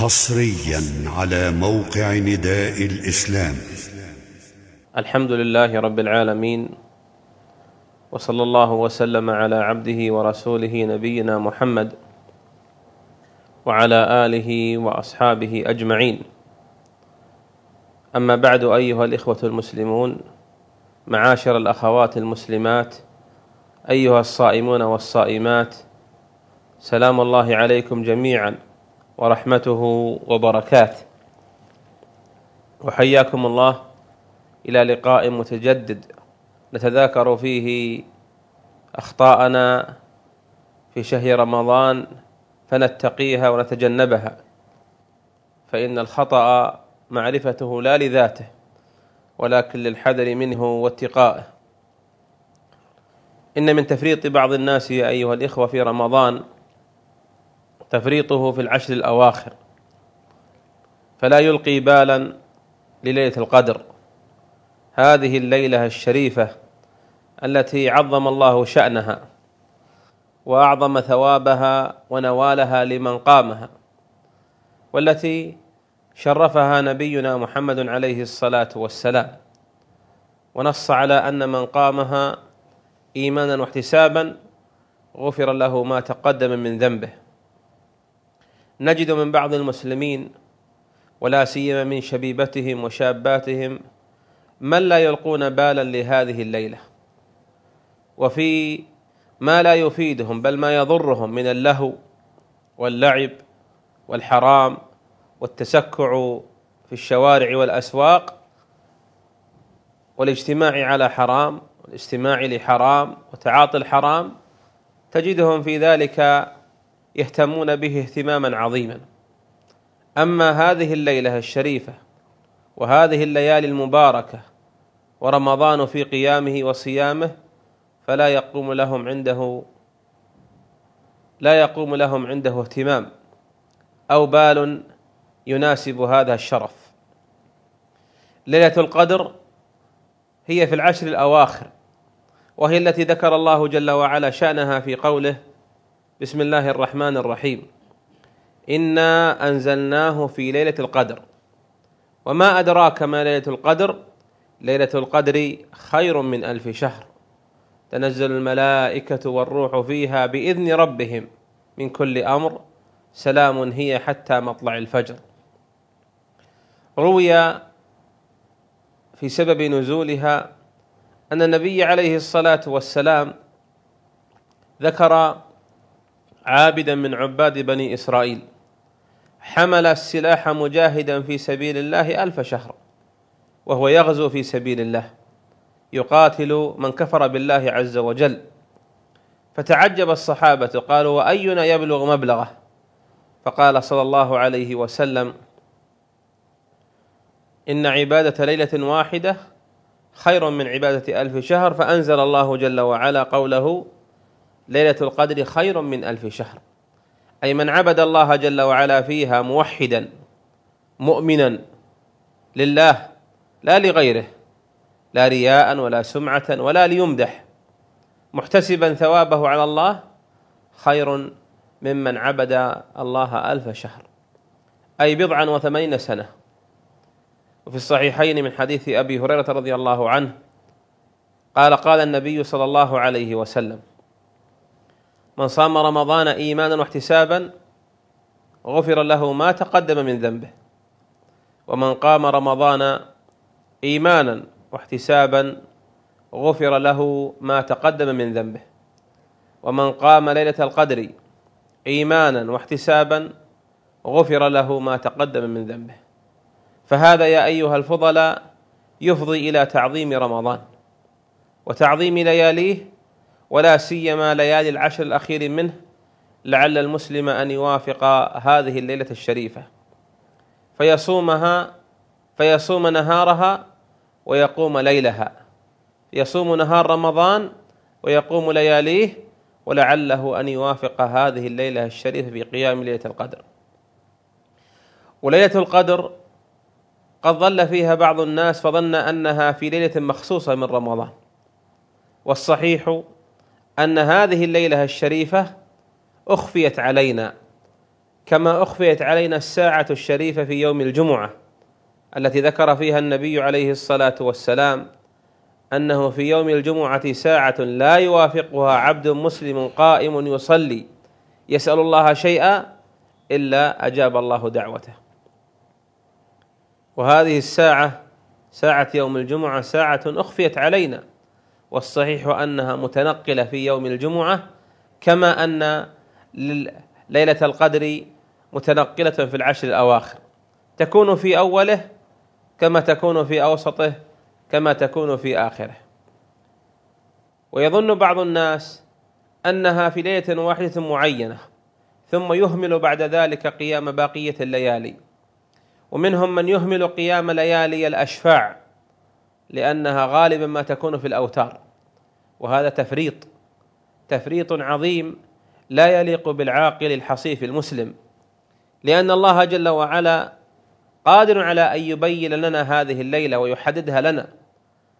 حصريا على موقع نداء الإسلام. الحمد لله رب العالمين وصلى الله وسلم على عبده ورسوله نبينا محمد وعلى آله وأصحابه أجمعين. أما بعد أيها الإخوة المسلمون معاشر الأخوات المسلمات أيها الصائمون والصائمات سلام الله عليكم جميعا. ورحمته وبركاته. وحياكم الله إلى لقاء متجدد. نتذاكر فيه أخطاءنا في شهر رمضان فنتقيها ونتجنبها. فإن الخطأ معرفته لا لذاته ولكن للحذر منه واتقائه. إن من تفريط بعض الناس يا أيها الإخوة في رمضان تفريطه في العشر الأواخر فلا يلقي بالا لليلة القدر. هذه الليلة الشريفة التي عظم الله شأنها وأعظم ثوابها ونوالها لمن قامها والتي شرفها نبينا محمد عليه الصلاة والسلام. ونص على أن من قامها ايمانا واحتسابا غفر له ما تقدم من ذنبه. نجد من بعض المسلمين ولا سيما من شبيبتهم وشاباتهم من لا يلقون بالا لهذه الليلة. وفي ما لا يفيدهم بل ما يضرهم من اللهو واللعب والحرام والتسكع في الشوارع والأسواق والاجتماع على حرام والاستماع لحرام وتعاطي الحرام تجدهم في ذلك يهتمون به اهتماما عظيما. أما هذه الليلة الشريفة وهذه الليالي المباركة ورمضان في قيامه وصيامه فلا يقوم لهم عنده لا يقوم لهم عنده اهتمام أو بال يناسب هذا الشرف. ليلة القدر هي في العشر الأواخر وهي التي ذكر الله جل وعلا شأنها في قوله بسم الله الرحمن الرحيم انا انزلناه في ليله القدر وما ادراك ما ليله القدر ليله القدر خير من الف شهر تنزل الملائكه والروح فيها باذن ربهم من كل أمر سلام هي حتى مطلع الفجر روي في سبب نزولها ان النبي عليه الصلاه والسلام ذكر عابدا من عباد بني إسرائيل حمل السلاح مجاهدا في سبيل الله ألف شهر وهو يغزو في سبيل الله يقاتل من كفر بالله عز وجل. فتعجب الصحابة قالوا وأينا يبلغ مبلغه؟ فقال صلى الله عليه وسلم إن عبادة ليلة واحدة خير من عبادة ألف شهر فأنزل الله جل وعلا قوله ليلة القدر خير من ألف شهر. أي من عبد الله جل وعلا فيها موحدا مؤمنا لله لا لغيره لا رياء ولا سمعة ولا ليمدح محتسبا ثوابه على الله خير ممن عبد الله ألف شهر. أي بضعا وثمانين سنة. وفي الصحيحين من حديث أبي هريرة رضي الله عنه قال قال النبي صلى الله عليه وسلم من صام رمضان إيمانا واحتسابا غفر له ما تقدم من ذنبه. ومن قام رمضان إيمانا واحتسابا غفر له ما تقدم من ذنبه. ومن قام ليلة القدر إيمانا واحتسابا غفر له ما تقدم من ذنبه. فهذا يا أيها الفضلاء يفضي إلى تعظيم رمضان. وتعظيم لياليه ولا سيما ليالي العشر الأخير منه لعل المسلم أن يوافق هذه الليلة الشريفة. فيصومها فيصوم نهارها ويقوم ليلها. يصوم نهار رمضان ويقوم لياليه ولعله أن يوافق هذه الليلة الشريفة في قيام ليلة القدر. وليلة القدر قد ظل فيها بعض الناس فظن أنها في ليلة مخصوصة من رمضان. والصحيح أن هذه الليلة الشريفة أخفيت علينا كما أخفيت علينا الساعة الشريفة في يوم الجمعة التي ذكر فيها النبي عليه الصلاة والسلام أنه في يوم الجمعة ساعة لا يوافقها عبد مسلم قائم يصلي يسأل الله شيئا إلا أجاب الله دعوته. وهذه الساعة ساعة يوم الجمعة ساعة أخفيت علينا والصحيح أنها متنقلة في يوم الجمعة كما أن ليلة القدر متنقلة في العشر الأواخر. تكون في أوله كما تكون في أوسطه كما تكون في آخره. ويظن بعض الناس أنها في ليلة واحدة معينة ثم يهمل بعد ذلك قيام باقية الليالي. ومنهم من يهمل قيام ليالي الأشفاع. لأنها غالبا ما تكون في الأوتار. وهذا تفريط تفريط عظيم لا يليق بالعاقل الحصيف المسلم لأن الله جل وعلا قادر على أن يبين لنا هذه الليلة ويحددها لنا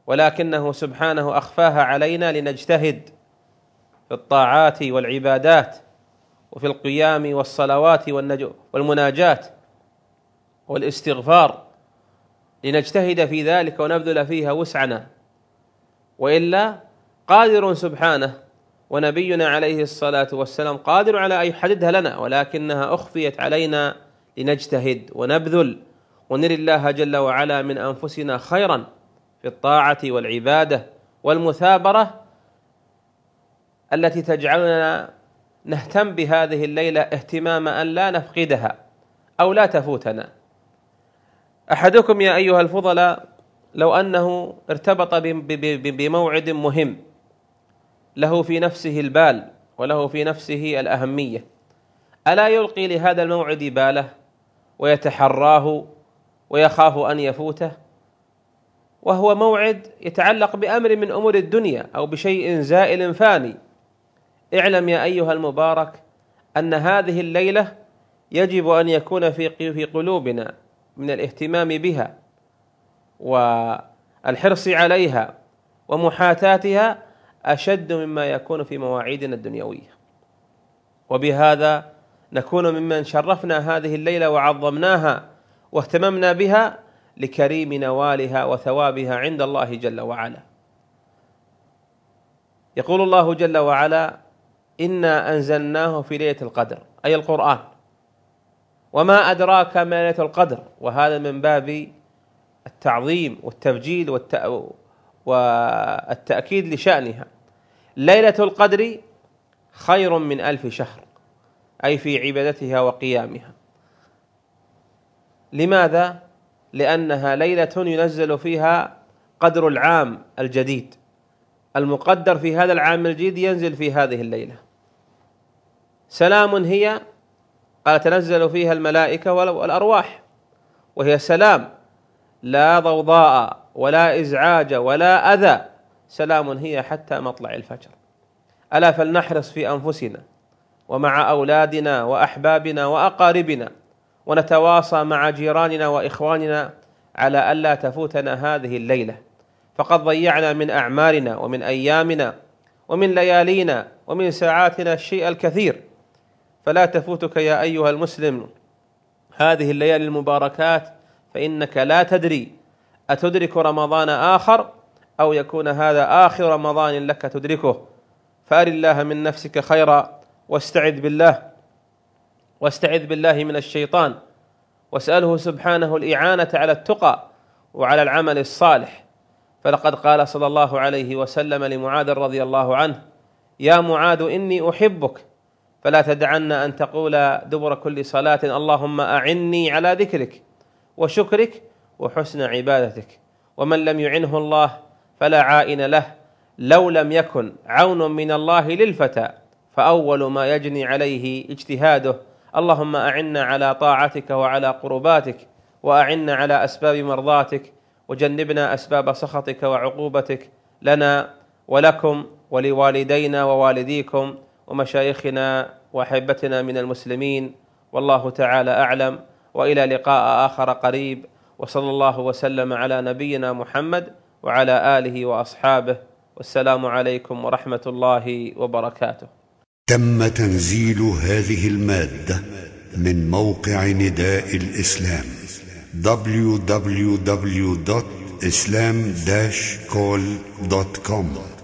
ولكنه سبحانه أخفاها علينا لنجتهد في الطاعات والعبادات وفي القيام والصلوات والمناجات والاستغفار. لنجتهد في ذلك ونبذل فيها وسعنا. وإلا قادر سبحانه ونبينا عليه الصلاة والسلام قادر على أن يحددها لنا ولكنها أخفيت علينا لنجتهد ونبذل ونري الله جل وعلا من أنفسنا خيرا في الطاعة والعبادة والمثابرة التي تجعلنا نهتم بهذه الليلة اهتمام أن لا نفقدها أو لا تفوتنا. أحدكم يا أيها الفضلاء لو أنه ارتبط بموعد مهم له في نفسه البال وله في نفسه الأهمية ألا يلقي لهذا الموعد باله ويتحراه ويخاف أن يفوته؟ وهو موعد يتعلق بأمر من أمور الدنيا أو بشيء زائل فاني. اعلم يا أيها المبارك أن هذه الليلة يجب أن يكون في في قلوبنا من الاهتمام بها والحرص عليها ومحاتاتها أشد مما يكون في مواعيدنا الدنيوية. وبهذا نكون ممن شرفنا هذه الليلة وعظمناها واهتممنا بها لكريم نوالها وثوابها عند الله جل وعلا. يقول الله جل وعلا إنا أنزلناه في ليلة القدر أي القرآن. وما أدراك ما ليلة القدر. وهذا من باب التعظيم والتبجيل والتأكيد لشأنها. ليلة القدر خير من ألف شهر أي في عبادتها وقيامها. لماذا؟ لأنها ليلة ينزل فيها قدر العام الجديد. المقدر في هذا العام الجديد ينزل في هذه الليلة. سلام هي قال تنزل فيها الملائكة والأرواح. وهي سلام. لا ضوضاء ولا إزعاج ولا أذى. سلام هي حتى مطلع الفجر. ألا فلنحرص في أنفسنا ومع أولادنا وأحبابنا وأقاربنا ونتواصى مع جيراننا وإخواننا على ألا تفوتنا هذه الليلة. فقد ضيعنا من أعمارنا ومن أيامنا ومن ليالينا ومن ساعاتنا الشيء الكثير. فلا تفوتك يا أيها المسلم. هذه الليالي المباركات فإنك لا تدري أتدرك رمضان آخر أو يكون هذا آخر رمضان لك تدركه. فأر الله من نفسك خيرا واستعذ بالله واستعذ بالله من الشيطان واسأله سبحانه الإعانة على التقى وعلى العمل الصالح. فلقد قال صلى الله عليه وسلم لمعاذ رضي الله عنه يا معاذ إني أحبك فلا تدعن أن تقول دبر كل صلاة اللهم أعني على ذكرك وشكرك وحسن عبادتك ومن لم يعنه الله فلا عائن له لو لم يكن عون من الله للفتى فأول ما يجني عليه اجتهاده اللهم أعنا على طاعتك وعلى قرباتك وأعنا على أسباب مرضاتك وجنبنا أسباب سخطك وعقوبتك لنا ولكم ولوالدينا ووالديكم ومشايخنا وأحبتنا من المسلمين والله تعالى أعلم. وإلى لقاء آخر قريب. وصلى الله وسلم على نبينا محمد وعلى آله وأصحابه. والسلام عليكم ورحمة الله وبركاته. تم تنزيل هذه المادة من موقع نداء الإسلام www.islam-call.com